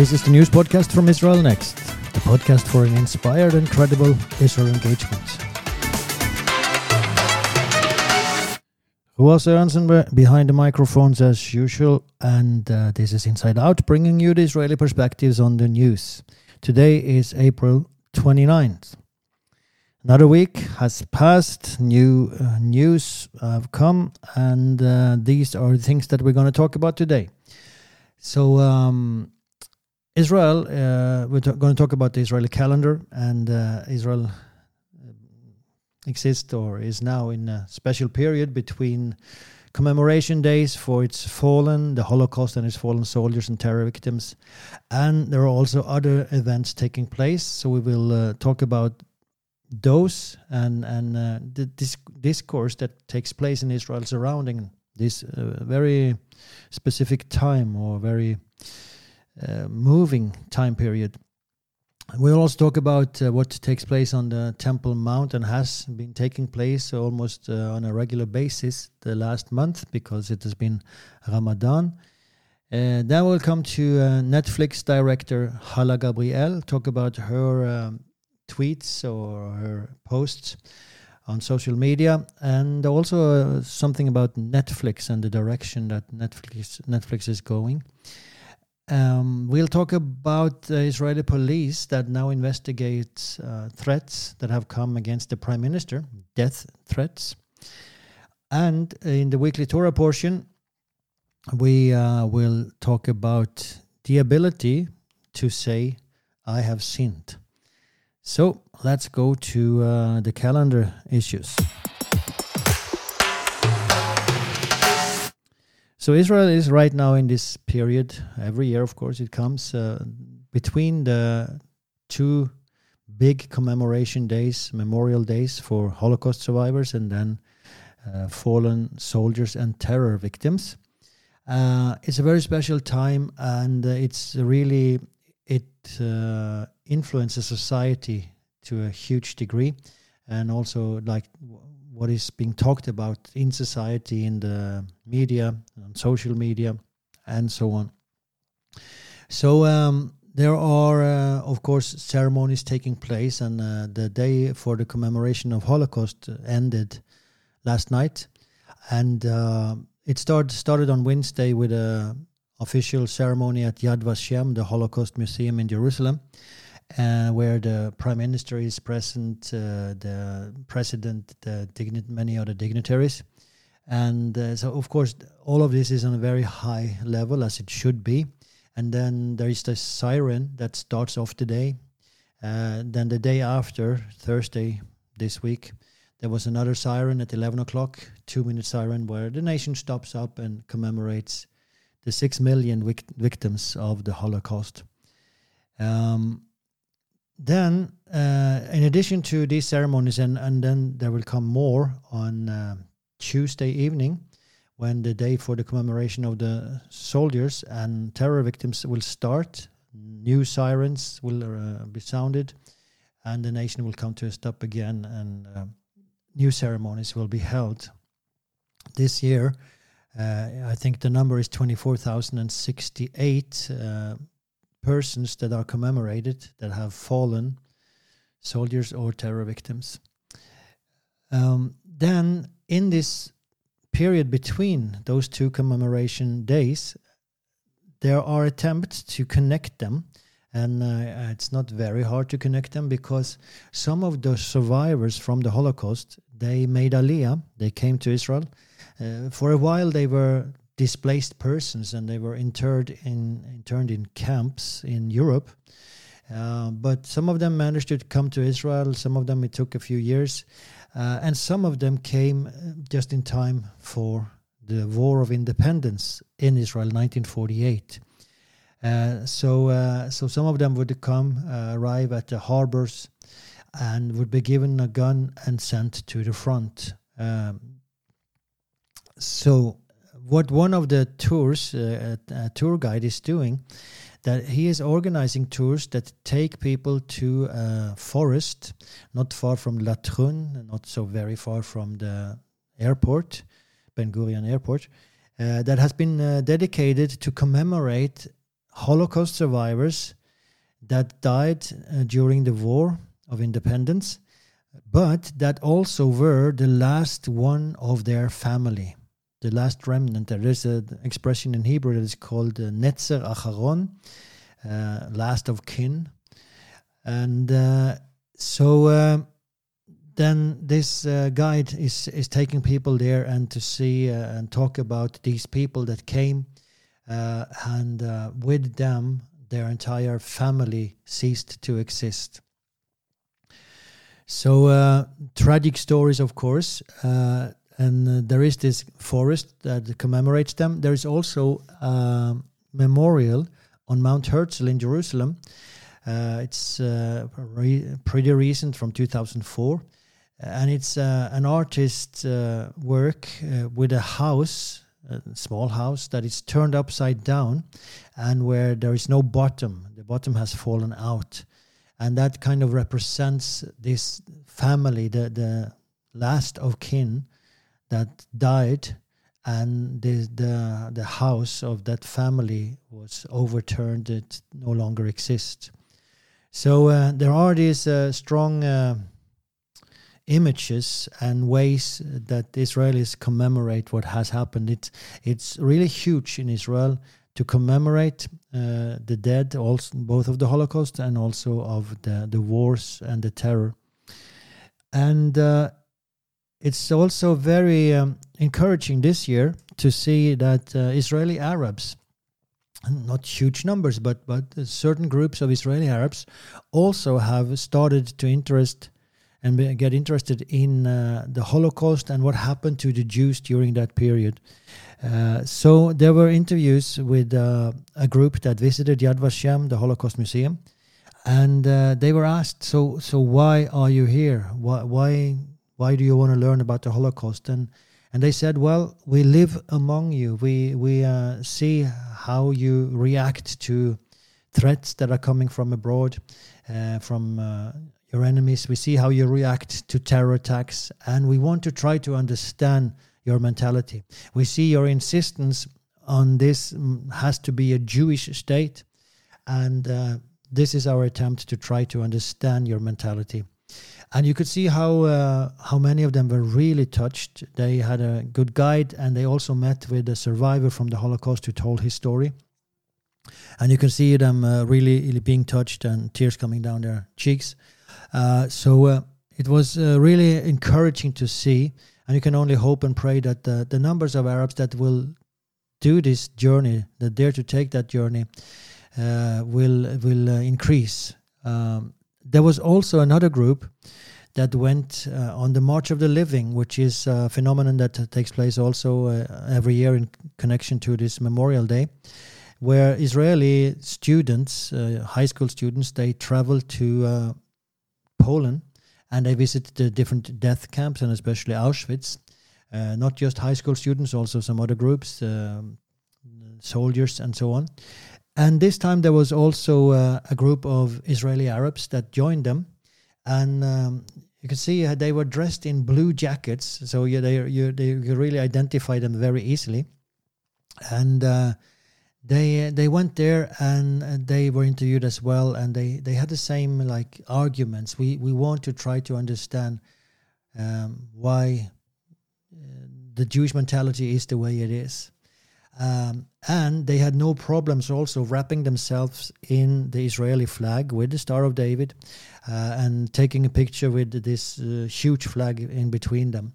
This is the news podcast from Israel Next, the podcast for an inspired and credible Israel engagement. Ruas Ernsen behind the microphones as usual, and uh, this is Inside Out, bringing you the Israeli perspectives on the news. Today is April 29th. Another week has passed, new uh, news have come, and uh, these are the things that we're going to talk about today. So, um, Israel, uh, we're going to talk about the Israeli calendar, and uh, Israel uh, exists or is now in a special period between commemoration days for its fallen, the Holocaust and its fallen soldiers and terror victims. And there are also other events taking place. So we will uh, talk about those and and uh, the dis- discourse that takes place in Israel surrounding this uh, very specific time or very moving time period. We'll also talk about uh, what takes place on the Temple Mount and has been taking place almost uh, on a regular basis the last month because it has been Ramadan. Uh, then we'll come to uh, Netflix director Hala Gabriel, talk about her um, tweets or her posts on social media, and also uh, something about Netflix and the direction that Netflix Netflix is going. Um, we'll talk about the Israeli police that now investigates uh, threats that have come against the prime minister, death threats. And in the weekly Torah portion, we uh, will talk about the ability to say, I have sinned. So let's go to uh, the calendar issues. So Israel is right now in this period. Every year, of course, it comes uh, between the two big commemoration days, memorial days for Holocaust survivors, and then uh, fallen soldiers and terror victims. Uh, it's a very special time, and uh, it's really it uh, influences society to a huge degree, and also like what is being talked about in society, in the media, on social media, and so on. So um, there are, uh, of course, ceremonies taking place, and uh, the day for the commemoration of Holocaust ended last night, and uh, it started started on Wednesday with a official ceremony at Yad Vashem, the Holocaust Museum in Jerusalem, uh, where the prime minister is present, uh, the president, the many other dignitaries. And uh, so, of course, all of this is on a very high level, as it should be. And then there is the siren that starts off the day. Uh, then the day after, Thursday this week, there was another siren at 11 o'clock, two minute siren, where the nation stops up and commemorates the six million vic- victims of the Holocaust. Um, then, uh, in addition to these ceremonies, and, and then there will come more on uh, Tuesday evening, when the day for the commemoration of the soldiers and terror victims will start. New sirens will uh, be sounded, and the nation will come to a stop again, and uh, new ceremonies will be held. This year, uh, I think the number is 24,068 uh, persons that are commemorated that have fallen, soldiers or terror victims. Um, then, in this period between those two commemoration days, there are attempts to connect them. And uh, it's not very hard to connect them because some of the survivors from the Holocaust they made Aliyah. They came to Israel. Uh, for a while, they were displaced persons and they were interred in interned in camps in Europe. Uh, but some of them managed to come to Israel. Some of them it took a few years, uh, and some of them came uh, just in time for the War of Independence in Israel, 1948. Uh, so, uh, so some of them would come, uh, arrive at the harbors, and would be given a gun and sent to the front. Um, so what one of the tours uh, a tour guide is doing that he is organizing tours that take people to a forest not far from Latrun, not so very far from the airport, Ben Gurion Airport, uh, that has been uh, dedicated to commemorate Holocaust survivors that died uh, during the War of Independence, but that also were the last one of their family, the last remnant. There is an expression in Hebrew that is called uh, Netzer Acharon, uh, last of kin. And uh, so uh, then this uh, guide is, is taking people there and to see uh, and talk about these people that came and with them their entire family ceased to exist. So tragic stories, of course, and uh, there is this forest that commemorates them. There is also a memorial on Mount Herzl in Jerusalem. Uh, it's uh, re- pretty recent, from 2004, and it's uh, an artist's work with a house a small house that is turned upside down and where there is no bottom. The bottom has fallen out. And that kind of represents this family, the, the last of kin that died, and the, the, the house of that family was overturned. It no longer exists. So uh, there are these uh, strong uh, images and ways that Israelis commemorate what has happened. It's it's really huge in Israel to commemorate uh, the dead, also both of the Holocaust and also of the the wars and the terror. And uh, it's also very um, encouraging this year to see that uh, Israeli Arabs not huge numbers, but but certain groups of Israeli Arabs also have started to interest and get interested in uh, the Holocaust and what happened to the Jews during that period. Uh, so there were interviews with uh, a group that visited Yad Vashem, the Holocaust Museum, and uh, they were asked, "So, so why are you here? Why, why, why do you want to learn about the Holocaust?" and and they said, "Well, we live among you. We we uh, see how you react to threats that are coming from abroad, uh, from your enemies. We see how you react to terror attacks, and we want to try to understand your mentality. We see your insistence on this mm, has to be a Jewish state, and uh, this is our attempt to try to understand your mentality. And you could see how uh, how many of them were really touched. They had a good guide, and they also met with a survivor from the Holocaust who told his story. And you can see them uh, really, really being touched and tears coming down their cheeks. Uh, so uh, it was uh, really encouraging to see, and you can only hope and pray that the, the numbers of Arabs that will do this journey, that dare to take that journey, will will increase. Um, there was also another group that went uh, on the March of the Living, which is a phenomenon that takes place also uh, every year in connection to this Memorial Day, where Israeli students, uh, high school students, they travel to Poland, and they visit the different death camps and especially Auschwitz. Uh, not just high school students, also some other groups, um, soldiers, and so on. And this time there was also uh, a group of Israeli Arabs that joined them, and um, you can see uh, they were dressed in blue jackets, so yeah, they you, they you really identify them very easily, and uh, they they went there and they were interviewed as well. And they they had the same like arguments. We we want to try to understand um, why uh, the jewish mentality is the way it is um, and they had no problems also wrapping themselves in the israeli flag with the star of david uh, and taking a picture with this uh, huge flag in between them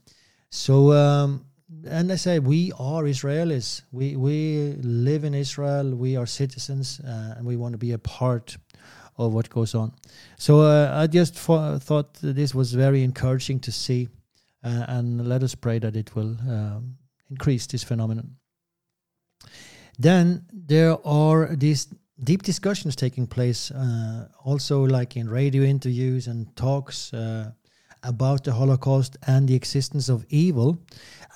so um, and I say we are Israelis. We we live in Israel. We are citizens, uh, and we want to be a part of what goes on. So uh, I just thought this was very encouraging to see, uh, and let us pray that it will um, increase this phenomenon. Then there are these deep discussions taking place, uh, also like in radio interviews and talks uh, about the Holocaust and the existence of evil.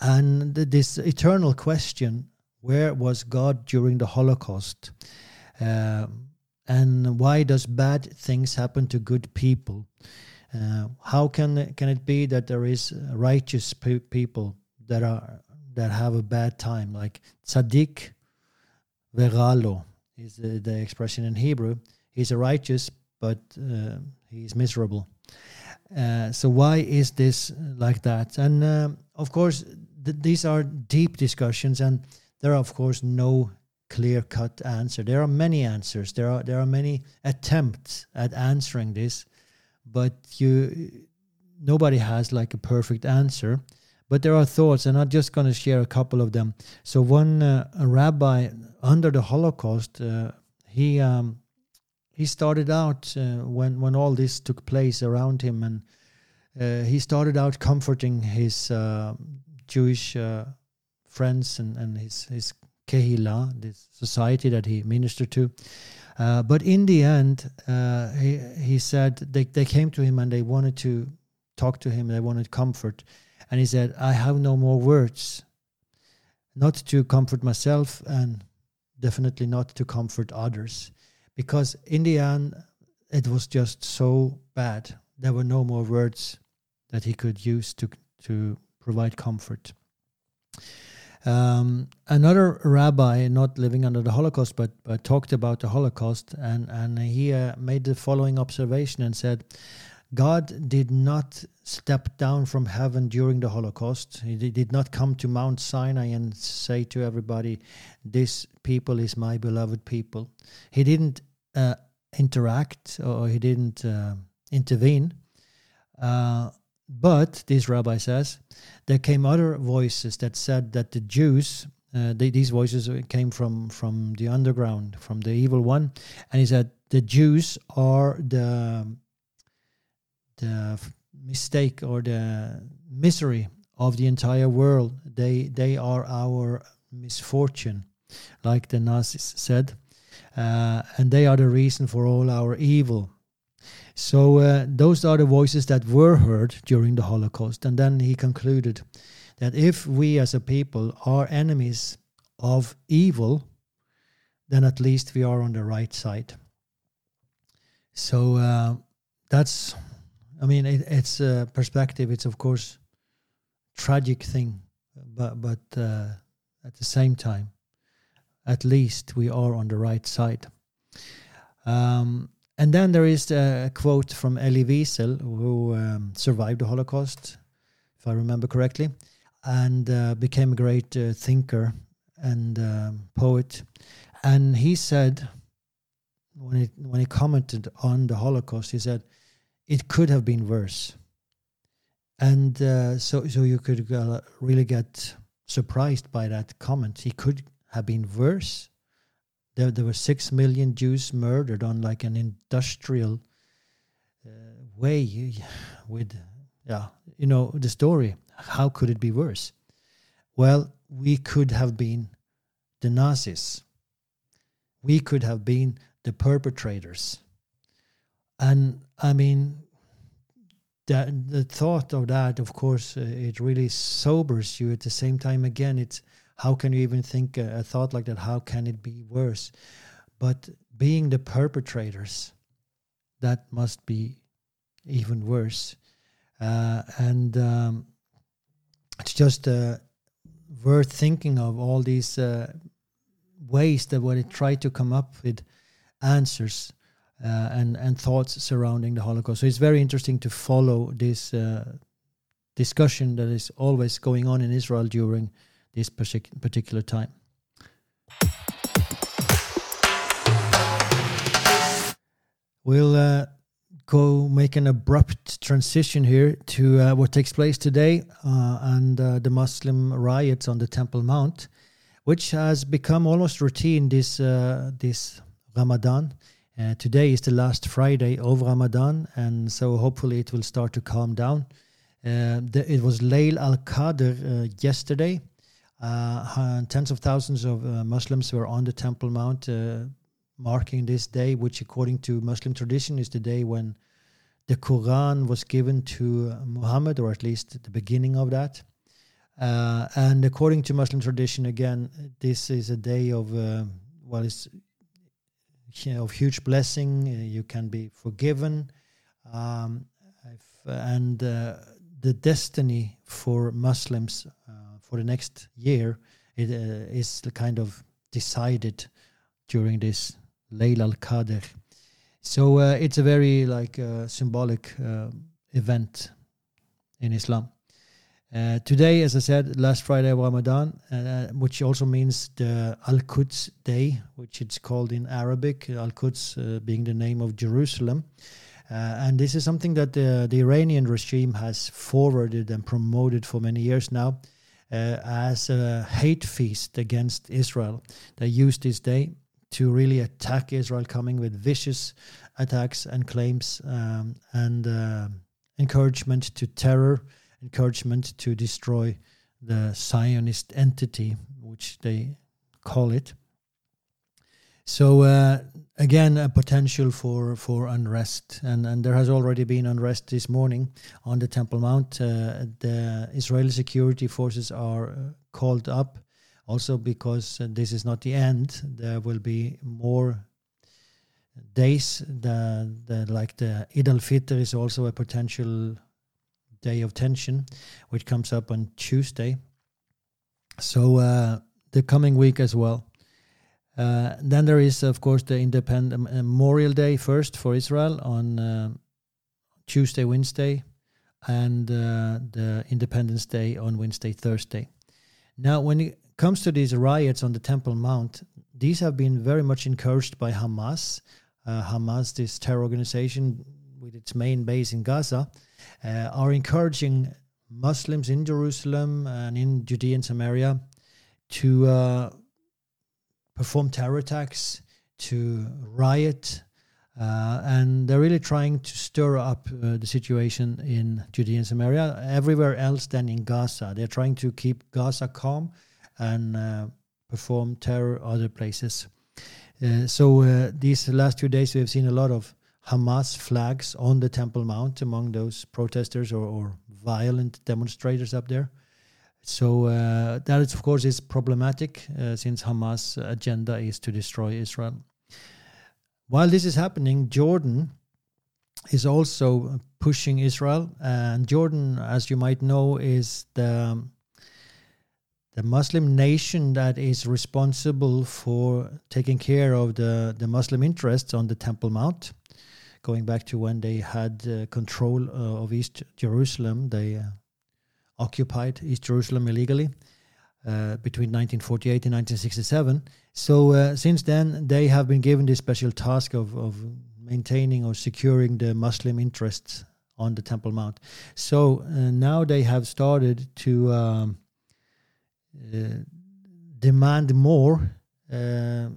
And this eternal question where was God during the Holocaust? Uh, and why does bad things happen to good people? Uh, how can can it be that there is righteous pe- people that are that have a bad time, like tzaddik veralo? is the, the expression in Hebrew. He's a righteous, but uh, he's miserable. Uh, so why is this like that? And uh, of course, th- these are deep discussions, and there are of course no clear-cut answer. There are many answers. There are there are many attempts at answering this, but you nobody has like a perfect answer. But there are thoughts, and I'm just going to share a couple of them. So one uh, rabbi under the Holocaust, uh, he um, he started out uh, when when all this took place around him, and uh, he started out comforting his uh, Jewish uh, friends and and his his kehila, this society that he ministered to. But in the end, he he said they they came to him and they wanted to talk to him. They wanted comfort, and he said, "I have no more words, not to comfort myself, and definitely not to comfort others." because in the end it was just so bad. There were no more words that he could use to to provide comfort. Um, another rabbi not living under the holocaust but, but talked about the holocaust and and he uh, made the following observation and said God did not step down from heaven during the Holocaust. He did not come to Mount Sinai and say to everybody, This people is my beloved people. He didn't uh, interact or he didn't uh, intervene. Uh, but this rabbi says there came other voices that said that the Jews, uh, they, these voices came from from the underground, from the evil one, and he said the Jews are the the mistake or the misery of the entire world. They they are our misfortune, like the Nazis said uh, and they are the reason for all our evil. So uh, those are the voices that were heard during the Holocaust. And then he concluded that if we as a people are enemies of evil, then at least we are on the right side. So uh, that's, I mean, it, it's a perspective. It's of course tragic thing, but but uh, at the same time, at least we are on the right side. Um, and then there is a quote from Elie Wiesel, who um, survived the Holocaust, if I remember correctly, and uh, became a great uh, thinker and um, poet. And he said, when he, when he commented on the Holocaust, he said, it could have been worse. And uh, so, so you could uh, really get surprised by that comment. He could have been worse. There, there were six million Jews murdered on like an industrial uh, way with, yeah, you know, the story. How could it be worse? Well, we could have been the Nazis. We could have been the perpetrators. And I mean, the, thought of that, of course, uh, it really sobers you. At the same time, again, it's how can you even think a, a thought like that? How can it be worse? But being the perpetrators, that must be even worse. Uh, and um, it's just uh, worth thinking of all these uh, ways that when it try to come up with answers uh, and and thoughts surrounding the Holocaust. So it's very interesting to follow this uh, discussion that is always going on in Israel during this particular time. We'll uh, go make an abrupt transition here to uh, what takes place today uh, and uh, the Muslim riots on the Temple Mount, which has become almost routine this this Ramadan. Uh, today is the last Friday of Ramadan, and so hopefully it will start to calm down. The, it was Layl al Qadr yesterday, uh, tens of thousands of uh, Muslims were on the Temple Mount uh, marking this day, which, according to Muslim tradition, is the day when the Quran was given to Muhammad, or at least the beginning of that. Uh, and according to Muslim tradition, again, this is a day of uh, well, it's of huge blessing. Uh, you can be forgiven, um, if, and the destiny for Muslims for the next year it uh, is kind of decided during this Layl al Qadr. So uh, it's a very like uh, symbolic uh, event in Islam. Uh, today, as I said, last Friday of Ramadan, uh, which also means the Al Quds Day, which it's called in Arabic, Al Quds uh, being the name of Jerusalem. and this is something that the, the Iranian regime has forwarded and promoted for many years now as a hate feast against Israel. They use this day to really attack Israel, coming with vicious attacks and claims um, and uh, encouragement to terror, encouragement to destroy the Zionist entity, which they call it. So uh, again, a potential for for unrest, and and there has already been unrest this morning on the Temple Mount. Uh, the Israeli security forces are uh, called up also, because uh, this is not the end, there will be more days. The, the like the Eid al Fitr is also a potential day of tension, which comes up on Tuesday. So uh, the coming week as well. Uh, then there is, of course, the Independent Memorial Day first for Israel on uh, Tuesday, Wednesday, and uh, the Independence Day on Wednesday, Thursday. Now, when it comes to these riots on the Temple Mount, these have been very much encouraged by Hamas. Uh, Hamas, this terror organization with its main base in Gaza, uh, are encouraging Muslims in Jerusalem and in Judea and Samaria to uh, perform terror attacks, to riot, uh, and they're really trying to stir up uh, the situation in Judea and Samaria. Everywhere else than in Gaza, they're trying to keep Gaza calm and uh, perform terror other places. Uh, so uh, these last few days, we have seen a lot of Hamas flags on the Temple Mount among those protesters or, or violent demonstrators up there. So uh, that, is, of course, is problematic uh, since Hamas' agenda is to destroy Israel. While this is happening, Jordan is also pushing Israel, and Jordan, as you might know, is the the Muslim nation that is responsible for taking care of the, the Muslim interests on the Temple Mount. Going back to when they had uh, control uh, of East Jerusalem, they uh, occupied East Jerusalem illegally uh, between 1948 and 1967. So uh, since then, they have been given this special task of, of maintaining or securing the Muslim interests on the Temple Mount. So uh, now they have started to um, demand more uh,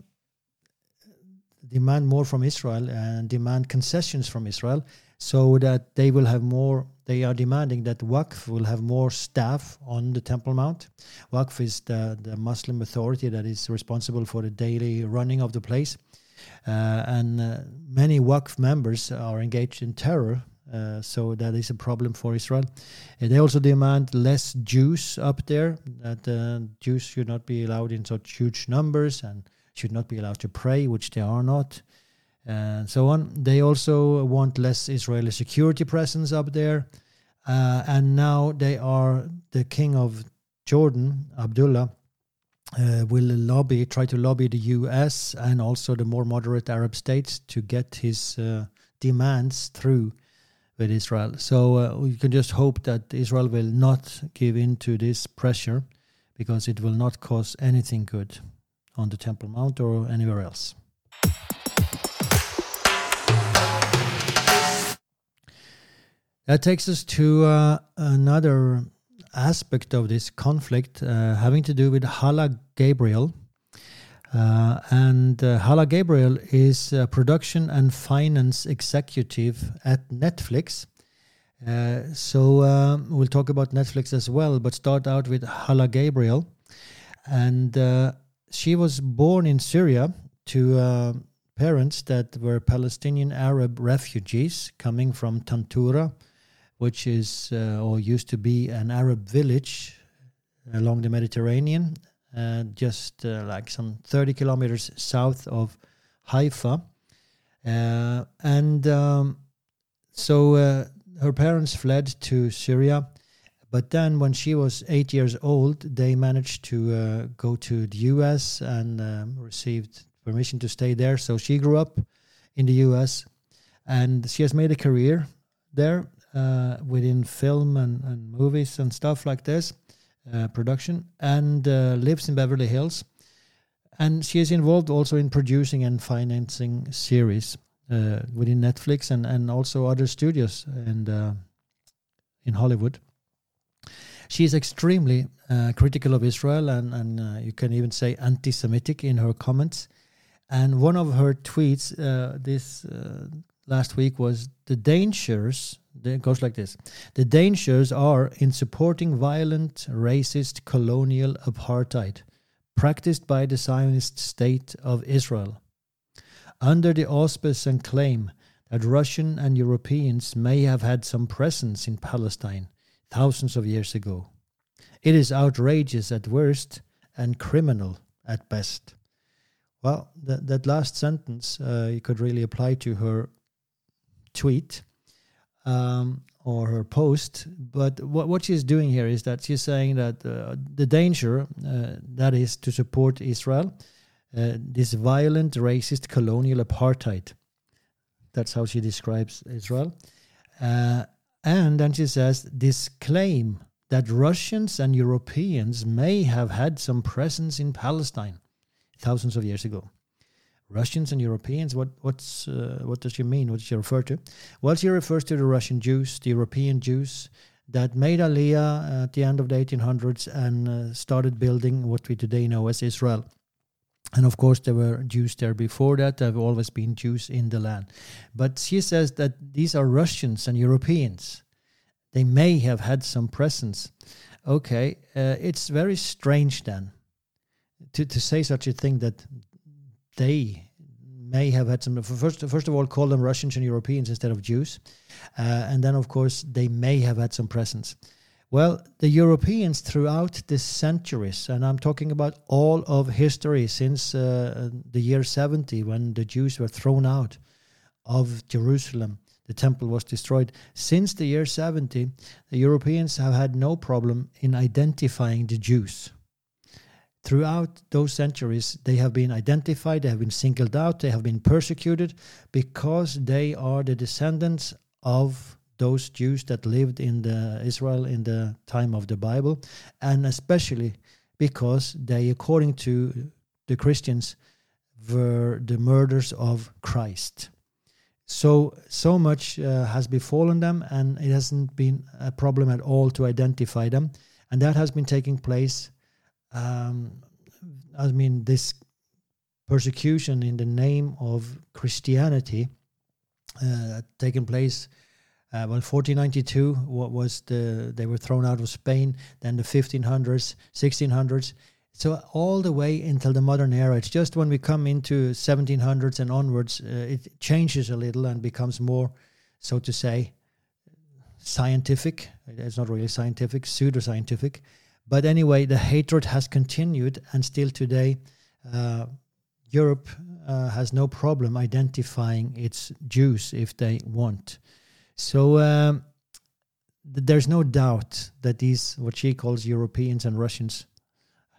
demand more from Israel and demand concessions from Israel so that they will have more they are demanding that Waqf will have more staff on the Temple Mount. Waqf is the, the Muslim authority that is responsible for the daily running of the place. Uh, and uh, many Waqf members are engaged in terror uh, so that is a problem for Israel. Uh, they also demand less Jews up there. That uh, Jews should not be allowed in such huge numbers and should not be allowed to pray, which they are not, and so on. They also want less Israeli security presence up there. Uh, and now they are the king of Jordan, Abdullah, uh, will lobby, try to lobby the U.S. and also the more moderate Arab states to get his demands through with Israel. So uh, we can just hope that Israel will not give in to this pressure because it will not cause anything good on the Temple Mount or anywhere else. That takes us to uh, another aspect of this conflict uh, having to do with Hala Gabriel. Uh, and uh, Hala Gabriel is a production and finance executive at Netflix. Uh, so um, we'll talk about Netflix as well, but start out with Hala Gabriel. And uh, she was born in Syria to uh, parents that were Palestinian Arab refugees coming from Tantura, which is uh, or used to be an Arab village along the Mediterranean uh, just uh, like some 30 kilometers south of Haifa. Uh, and um, so uh, her parents fled to Syria. But then, when she was eight years old, they managed to uh, go to the US and um, received permission to stay there. So she grew up in the U.S. and she has made a career there uh, within film and, and movies and stuff like this, uh, production, and uh, lives in Beverly Hills. And she is involved also in producing and financing series uh, within Netflix and, and also other studios and uh, in Hollywood. She is extremely uh, critical of Israel and, and you can even say anti Semitic in her comments. And one of her tweets this last week was the dangers it goes like this. The dangers are in supporting violent racist colonial apartheid practiced by the zionist state of israel. Under the auspice and claim that russian and europeans may have had some presence in palestine thousands of years ago. It is outrageous at worst and criminal at best. Well that, that last sentence uh, you could really apply to her tweet um, or her post. But what, what she's doing here is that she's saying that uh, the danger uh, that is to support Israel, uh, this violent, racist, colonial apartheid. That's how she describes Israel. Uh, and then she says this claim that Russians and Europeans may have had some presence in Palestine thousands of years ago. Russians and Europeans. What what's uh, what does she mean? What does she refer to? Well, she refers to the Russian Jews, the European Jews that made Aliyah at the end of the 1800s and uh, started building what we today know as Israel. And of course, there were Jews there before that. There have always been Jews in the land. But she says that these are Russians and Europeans. They may have had some presence. Okay, uh, it's very strange then to, to say such a thing that they may have had some first first of all call them Russians and Europeans instead of Jews, uh, and then of course they may have had some presence. Well, the Europeans throughout the centuries, and I'm talking about all of history since uh, the year 70 when the Jews were thrown out of Jerusalem, the temple was destroyed. Since the year 70, the Europeans have had no problem in identifying the Jews throughout those centuries, they have been identified, they have been singled out, they have been persecuted because they are the descendants of those Jews that lived in the Israel in the time of the Bible, and especially because they, according to the Christians, were the murders of Christ. So, so much uh, has befallen them, and it hasn't been a problem at all to identify them. And that has been taking place um, I mean, this persecution in the name of Christianity uh, taken place. Uh, well, 1492, what was the they were thrown out of Spain. Then the 1500s, 1600s. So all the way until the modern era. It's just when we come into 1700s and onwards, uh, it changes a little and becomes more, so to say, scientific. It's not really scientific, pseudoscientific. But anyway, the hatred has continued, and still today, uh, Europe uh, has no problem identifying its Jews if they want. So um, th- there's no doubt that these, what she calls Europeans and Russians,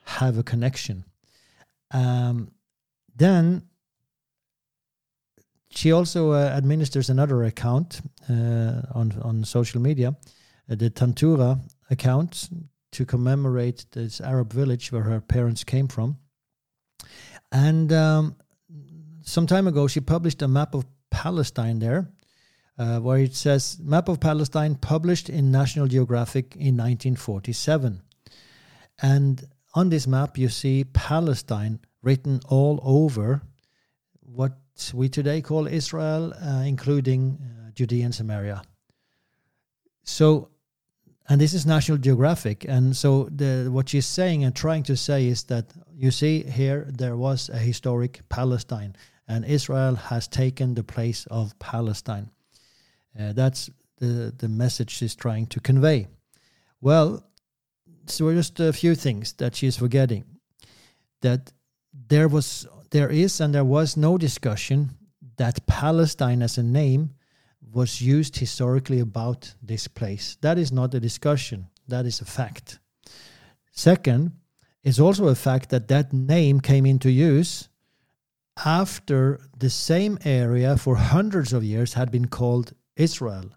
have a connection. Um, then she also uh, administers another account uh, on on social media, uh, the Tantura account to commemorate this Arab village where her parents came from. And um, some time ago, she published a map of Palestine there, uh, where it says Map of Palestine published in National Geographic in 1947. And on this map, you see Palestine written all over what we today call Israel, uh, including uh, Judea and Samaria. So and this is National Geographic. And so the what she's saying and trying to say is that you see here there was a historic Palestine, and Israel has taken the place of Palestine. Uh, that's the the message she's trying to convey. Well, so just a few things that she's forgetting. That there was, there is, and there was no discussion that Palestine as a name was used historically about this place. That is not a discussion, that is a fact. Second, it's also a fact that that name came into use after the same area for hundreds of years had been called Israel.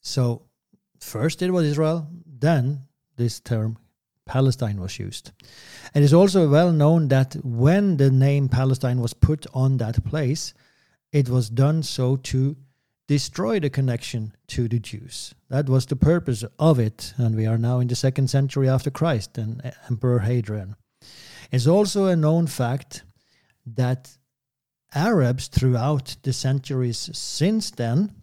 So, first it was Israel, then this term Palestine was used. And It is also well known that when the name Palestine was put on that place, it was done so to destroy the connection to the Jews. That was the purpose of it, and we are now in the second century after Christ and uh, Emperor Hadrian. It's also a known fact that Arabs throughout the centuries since then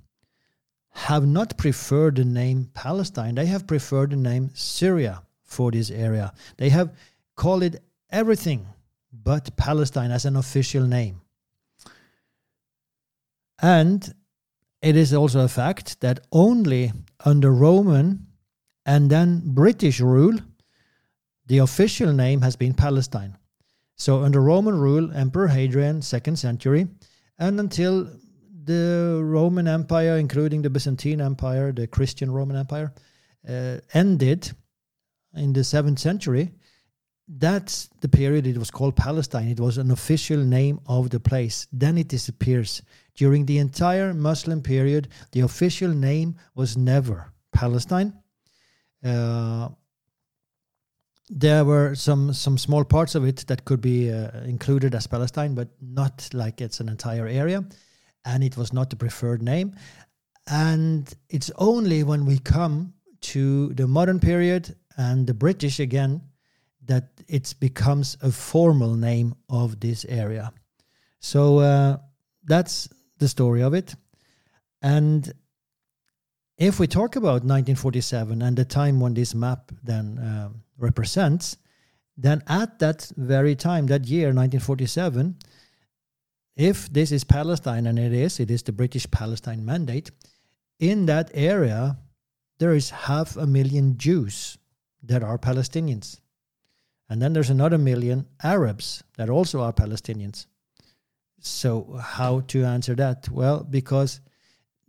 have not preferred the name Palestine. They have preferred the name Syria for this area. They have called it everything but Palestine as an official name. And it is also a fact that only under Roman and then British rule, the official name has been Palestine. So under Roman rule, Emperor Hadrian, second century, and until the Roman Empire, including the Byzantine Empire, the Christian Roman Empire, uh, ended in the seventh century, that's the period it was called Palestine. It was an official name of the place. Then it disappears. During the entire Muslim period, the official name was never Palestine. Uh, there were some some small parts of it that could be uh, included as Palestine, but not like it's an entire area, and it was not the preferred name. And it's only when we come to the modern period and the British again that it becomes a formal name of this area. So uh, that's the story of it. And if we talk about 1947 and the time when this map then uh, represents, then at that very time, that year, 1947, if this is Palestine, and it is, it is the British Palestine Mandate, in that area, there is half a million Jews that are Palestinians. And then there's another million Arabs that also are Palestinians. So, how to answer that? Well, because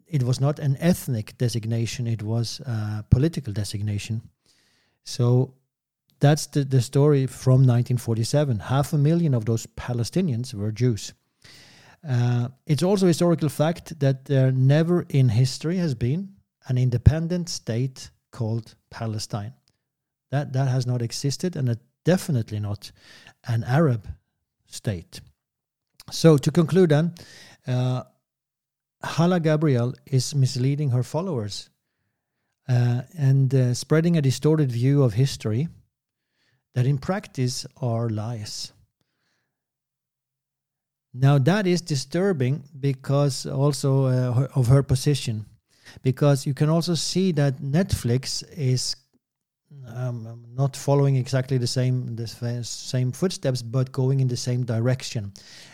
it was not an ethnic designation, it was a political designation. So, that's the, the story from 1947. Half a million of those Palestinians were Jews. Uh, it's also a historical fact that there never in history has been an independent state called Palestine. That that has not existed, and it definitely not an Arab state. So to conclude, then, uh, Hala Gabriel is misleading her followers uh, and uh, spreading a distorted view of history that in practice are lies. Now that is disturbing because also uh, of her position, because you can also see that Netflix is um, not following exactly the same the same footsteps, but going in the same direction.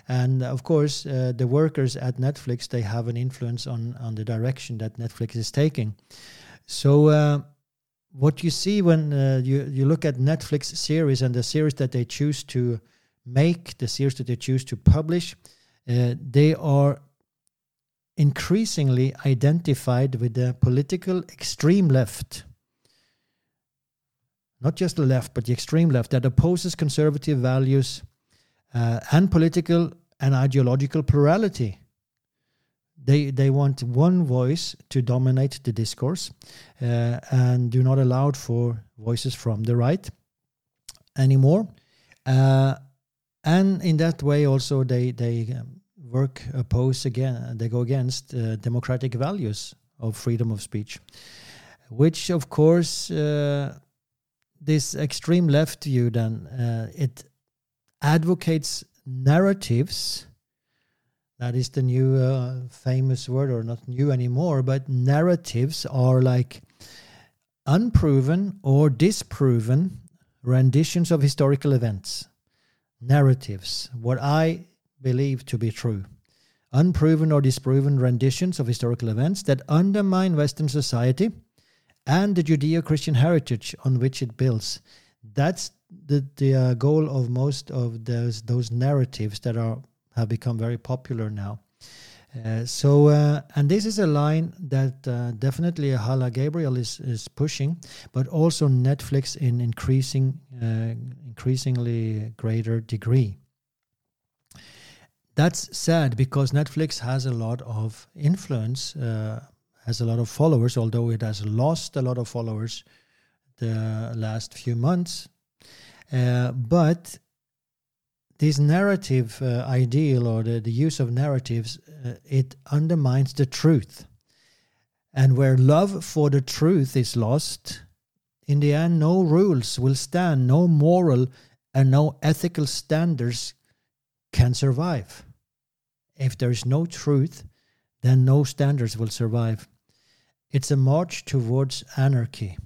And of course, uh, the workers at Netflix they have an influence on on the direction that Netflix is taking. So. Uh, what you see when uh, you you look at Netflix series and the series that they choose to make, the series that they choose to publish, uh, they are increasingly identified with the political extreme left not just the left, but the extreme left, that opposes conservative values uh, and political and ideological plurality. They, they want one voice to dominate the discourse uh, and do not allow for voices from the right anymore. Uh, and in that way, also, they, they um, work, oppose again, they go against uh, democratic values of freedom of speech, which, of course, uh, this extreme left view then uh, it advocates narratives. That is the new uh, famous word or not new anymore but narratives are like unproven or disproven renditions of historical events. Narratives what i believe to be true. Unproven or disproven renditions of historical events that undermine western society and the Judeo-Christian heritage on which it builds. That's the the uh, goal of most of those those narratives that are have become very popular now. Uh, so, uh, and this is a line that uh, definitely Hala Gabriel is, is pushing, but also Netflix in increasing, uh, increasingly greater degree. that's sad because Netflix has a lot of influence, uh, has a lot of followers, although it has lost a lot of followers the last few months. Uh, but this narrative uh, ideal or the, the use of narratives, uh, it undermines the truth. And where love for the truth is lost, in the end, no rules will stand, no moral and no ethical standards can survive. If there is no truth, then no standards will survive. It's a march towards anarchy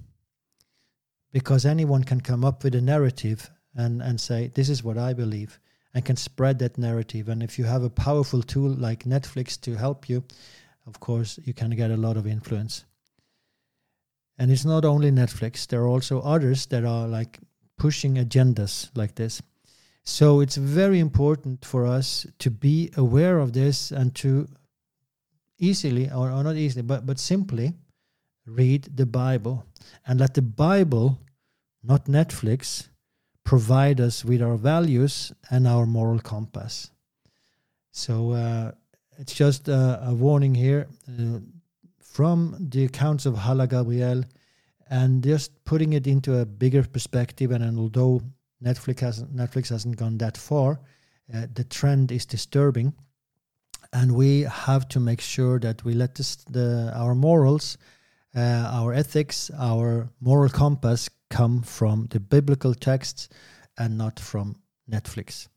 because anyone can come up with a narrative and, and say, This is what I believe, and can spread that narrative. And if you have a powerful tool like Netflix to help you, of course, you can get a lot of influence. And it's not only Netflix, there are also others that are like pushing agendas like this. So it's very important for us to be aware of this and to easily, or, or not easily, but, but simply read the Bible and let the Bible, not Netflix, provide us with our values and our moral compass. So uh, it's just a, a warning here uh, from the accounts of Hala Gabriel and just putting it into a bigger perspective. And, and although Netflix hasn't Netflix hasn't gone that far. Uh, the trend is disturbing, and we have to make sure that we let this, the our morals, uh, our ethics, our moral compass come from the biblical texts and not from Netflix.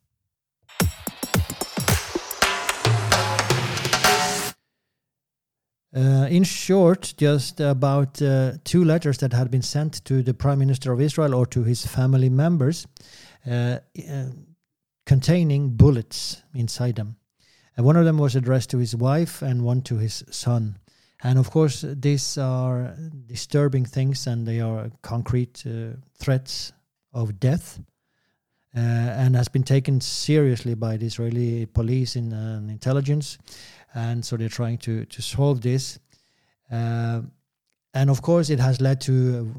Uh, in short, just about uh, two letters that had been sent to the Prime Minister of Israel or to his family members uh, uh containing bullets inside them. And one of them was addressed to his wife and one to his son. And of course, these are disturbing things and they are concrete uh, threats of death. Uh, and has been taken seriously by the Israeli police in, intelligence and so they're trying to to solve this. Uh, and of course, it has led to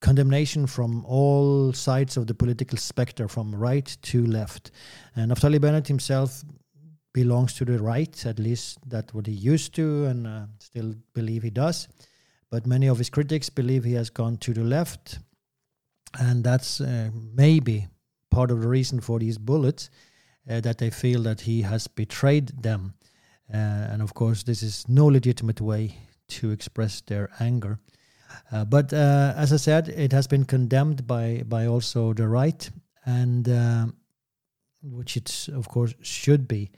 condemnation from all sides of the political spectrum, from right to left. And Naftali Bennett himself belongs to the right, at least that's what he used to, and uh, still believe he does. But many of his critics believe he has gone to the left, and that's uh, maybe part of the reason for these bullets. Uh, that they feel that he has betrayed them. Uh, and of course, this is no legitimate way to express their anger. Uh, but uh, as I said, it has been condemned by by also the right, and which it of course should be.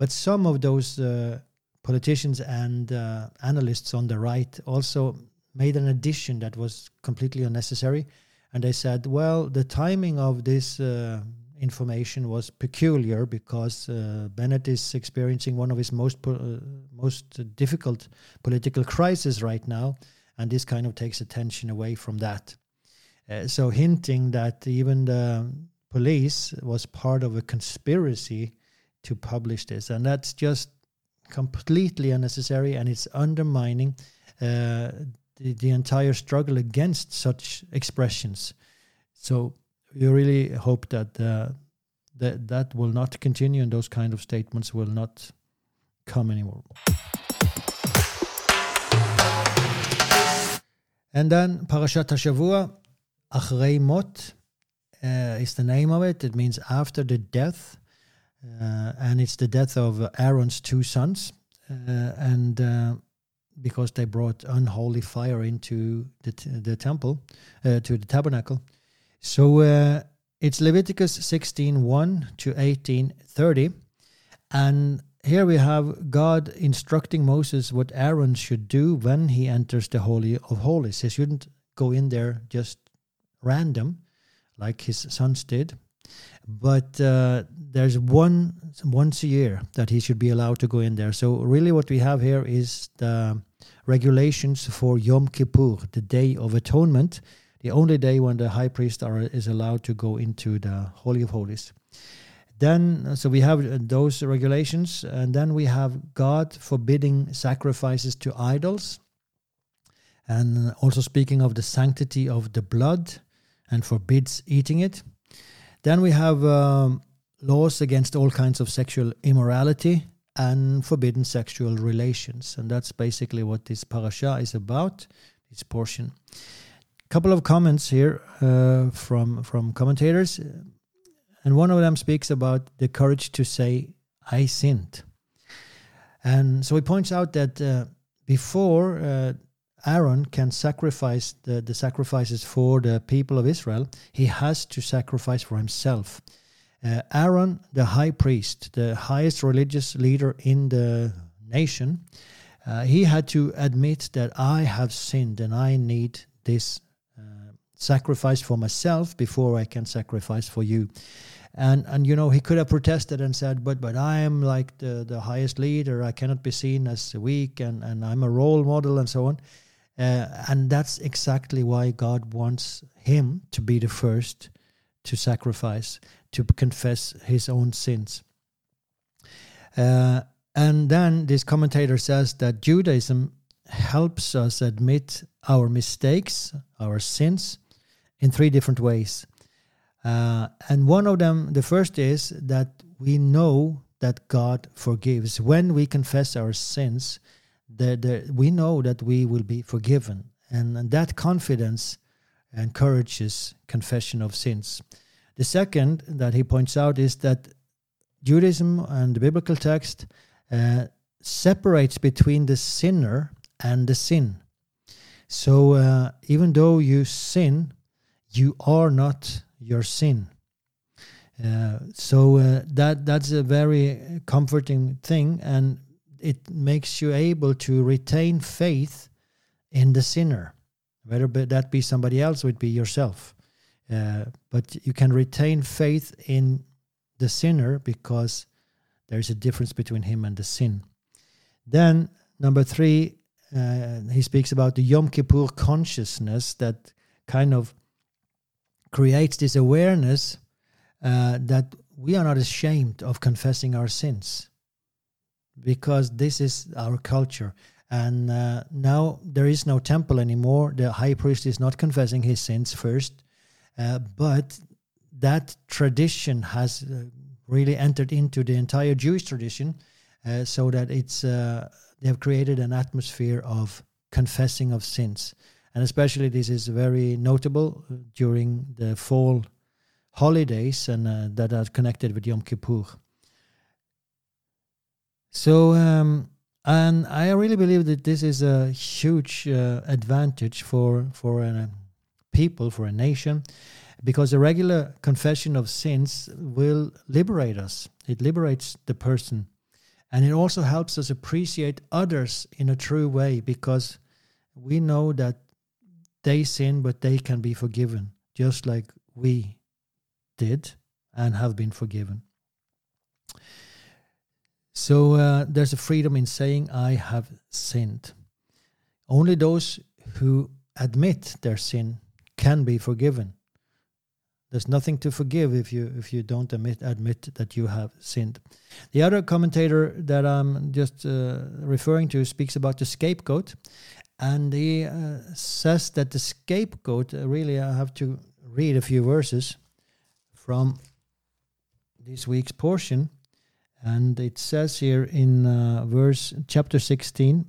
But some of those uh, politicians and uh, analysts on the right also made an addition that was completely unnecessary, and they said, "Well, the timing of this information was peculiar because uh, Bennett is experiencing one of his most po- uh, most difficult political crises right now, and this kind of takes attention away from that. Uh, so hinting that even the police was part of a conspiracy to publish this, and that's just completely unnecessary, and it's undermining uh, the, the entire struggle against such expressions. So we really hope that uh, that that will not continue and those kind of statements will not come anymore. And then Parashat Hashavua, Achrei Mot, uh, is the name of it. It means after the death, and it's the death of Aaron's two sons, uh, and uh, because they brought unholy fire into the t- the temple, uh, to the tabernacle, so uh, it's Leviticus 16:1 to 18:30, and here we have God instructing Moses what Aaron should do when he enters the holy of holies. He shouldn't go in there just random, like his sons did, but uh, there's one once a year that he should be allowed to go in there. So really, what we have here is the regulations for Yom Kippur, the Day of Atonement the only day when the high priest are, is allowed to go into the Holy of Holies. Then, so we have those regulations, and then we have God forbidding sacrifices to idols, and also speaking of the sanctity of the blood, and forbids eating it. Then we have um, laws against all kinds of sexual immorality and forbidden sexual relations. And that's basically what this parasha is about, this portion. A couple of comments here uh, from, from commentators. And one of them speaks about the courage to say, I sinned. And so he points out that uh, before uh, Aaron can sacrifice the, the sacrifices for the people of Israel, he has to sacrifice for himself. Uh, Aaron, the high priest, the highest religious leader in the nation, uh, he had to admit that I have sinned and I need this uh, sacrifice for myself before I can sacrifice for you. And and you know he could have protested and said, but but I am like the the highest leader. I cannot be seen as weak, and and I'm a role model, and so on. Uh, and that's exactly why God wants him to be the first to sacrifice, to confess his own sins. Uh, and then this commentator says that Judaism helps us admit our mistakes, our sins, in three different ways. Uh, and one of them, the first is that we know that God forgives. When we confess our sins, the, we know that we will be forgiven. And, and that confidence encourages confession of sins. The second that he points out is that Judaism and the biblical text uh, separates between the sinner and the sin. So uh, even though you sin, you are not your sin. Uh, so uh, that that's a very comforting thing, and it makes you able to retain faith in the sinner. Whether that be somebody else, would be yourself. Uh, but you can retain faith in the sinner because there's a difference between him and the sin. Then, number three, uh, he speaks about the Yom Kippur consciousness that kind of creates this awareness uh, that we are not ashamed of confessing our sins because this is our culture. And uh, now there is no temple anymore. The high priest is not confessing his sins first, uh, but that tradition has uh, really entered into the entire Jewish tradition, uh, so that it's uh, they have created an atmosphere of confessing of sins, and especially this is very notable during the fall holidays and that are connected with Yom Kippur. So, um, and I really believe that this is a huge uh, advantage for for a people, for a nation, because a regular confession of sins will liberate us. It liberates the person, and it also helps us appreciate others in a true way, because we know that they sin, but they can be forgiven, just like we did and have been forgiven. So uh, there's a freedom in saying, I have sinned. Only those who admit their sin can be forgiven. There's nothing to forgive if you if you don't admit admit that you have sinned. The other commentator that I'm just uh, referring to speaks about the scapegoat, and he uh, says that the scapegoat. Uh, really, I have to read a few verses from this week's portion. And it says here in uh, verse chapter 16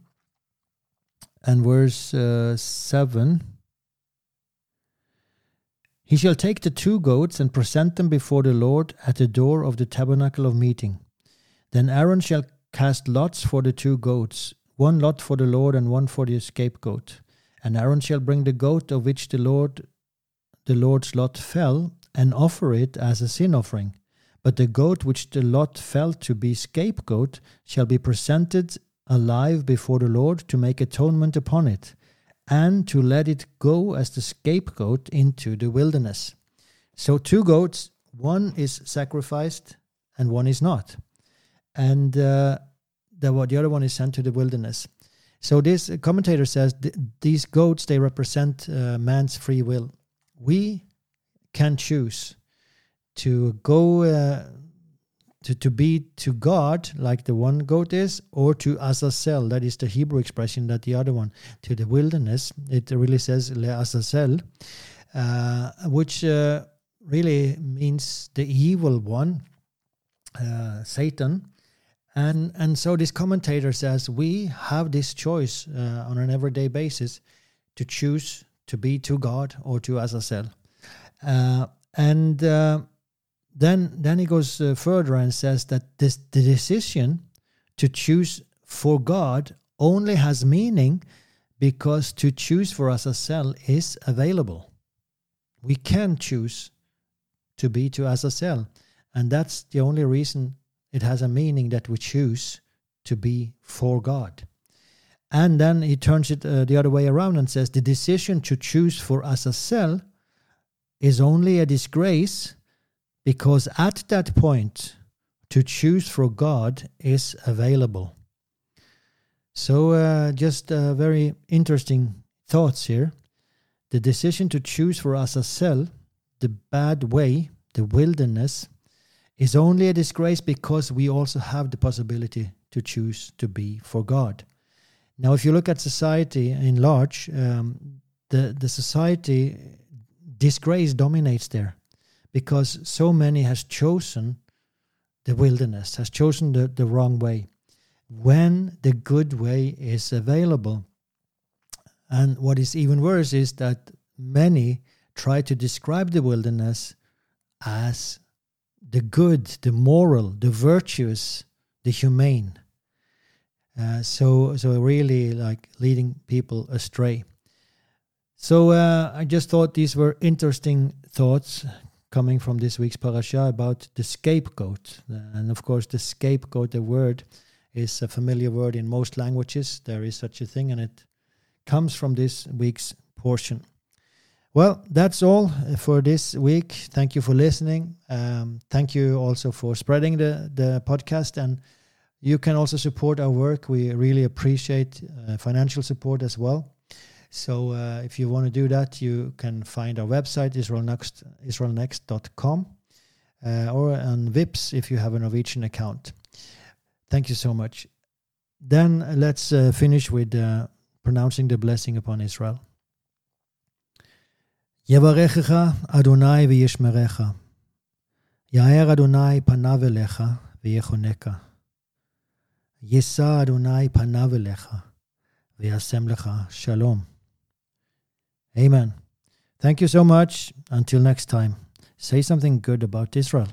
and verse uh, 7 He shall take the two goats and present them before the Lord at the door of the tabernacle of meeting. Then Aaron shall cast lots for the two goats, one lot for the Lord and one for the scapegoat. And Aaron shall bring the goat of which the Lord the Lord's lot fell, and offer it as a sin offering. But the goat which the lot felt to be scapegoat shall be presented alive before the Lord to make atonement upon it, and to let it go as the scapegoat into the wilderness. So, two goats, one is sacrificed and one is not. And uh, the, the other one is sent to the wilderness. So, this commentator says th- these goats, they represent uh, man's free will. We can choose to go uh, to, to be to God like the one goat is, or to Azazel, that is the Hebrew expression that the other one, to the wilderness. It really says Le Azazel, uh, which uh, really means the evil one. uh, Satan. And, and so this commentator says we have this choice uh, on an everyday basis to choose to be to God or to Azazel. Uh, and uh, then then he goes uh, further and says that this the decision to choose for God only has meaning because to choose for Azazel is available. We can choose to be to Azazel, and that's the only reason it has a meaning that we choose to be for God. And then he turns it uh, the other way around and says the decision to choose for Azazel is only a disgrace because at that point, to choose for God is available. So, uh, just uh, very interesting thoughts here. The decision to choose for Azazel, the bad way, the wilderness, is only a disgrace because we also have the possibility to choose to be for God. Now, if you look at society in large, um, the the society disgrace dominates there because so many has chosen the wilderness, has chosen the, the wrong way when the good way is available. And what is even worse is that many try to describe the wilderness as the good, the moral, the virtuous, the humane. Uh, so, so really like leading people astray. So uh, I just thought these were interesting thoughts coming from this week's parasha about the scapegoat. And of course, the scapegoat, the word, is a familiar word in most languages. There is such a thing, and it comes from this week's portion. Well, that's all for this week. Thank you for listening. Um, thank you also for spreading the, the podcast. And you can also support our work. We really appreciate uh, financial support as well. So uh, if you want to do that, you can find our website, israelnext, israelnext.com, uh, or on Vipps if you have a Norwegian account. Thank you so much. Then uh, let's uh, finish with uh, pronouncing the blessing upon Israel. Yevarechecha Adonai v'yishmerecha. יאר Adonai panav אליך ויחונקה. יישא Adonai panav אליך v'yasem lecha shalom. Amen. Thank you so much. Until next time, say something good about Israel.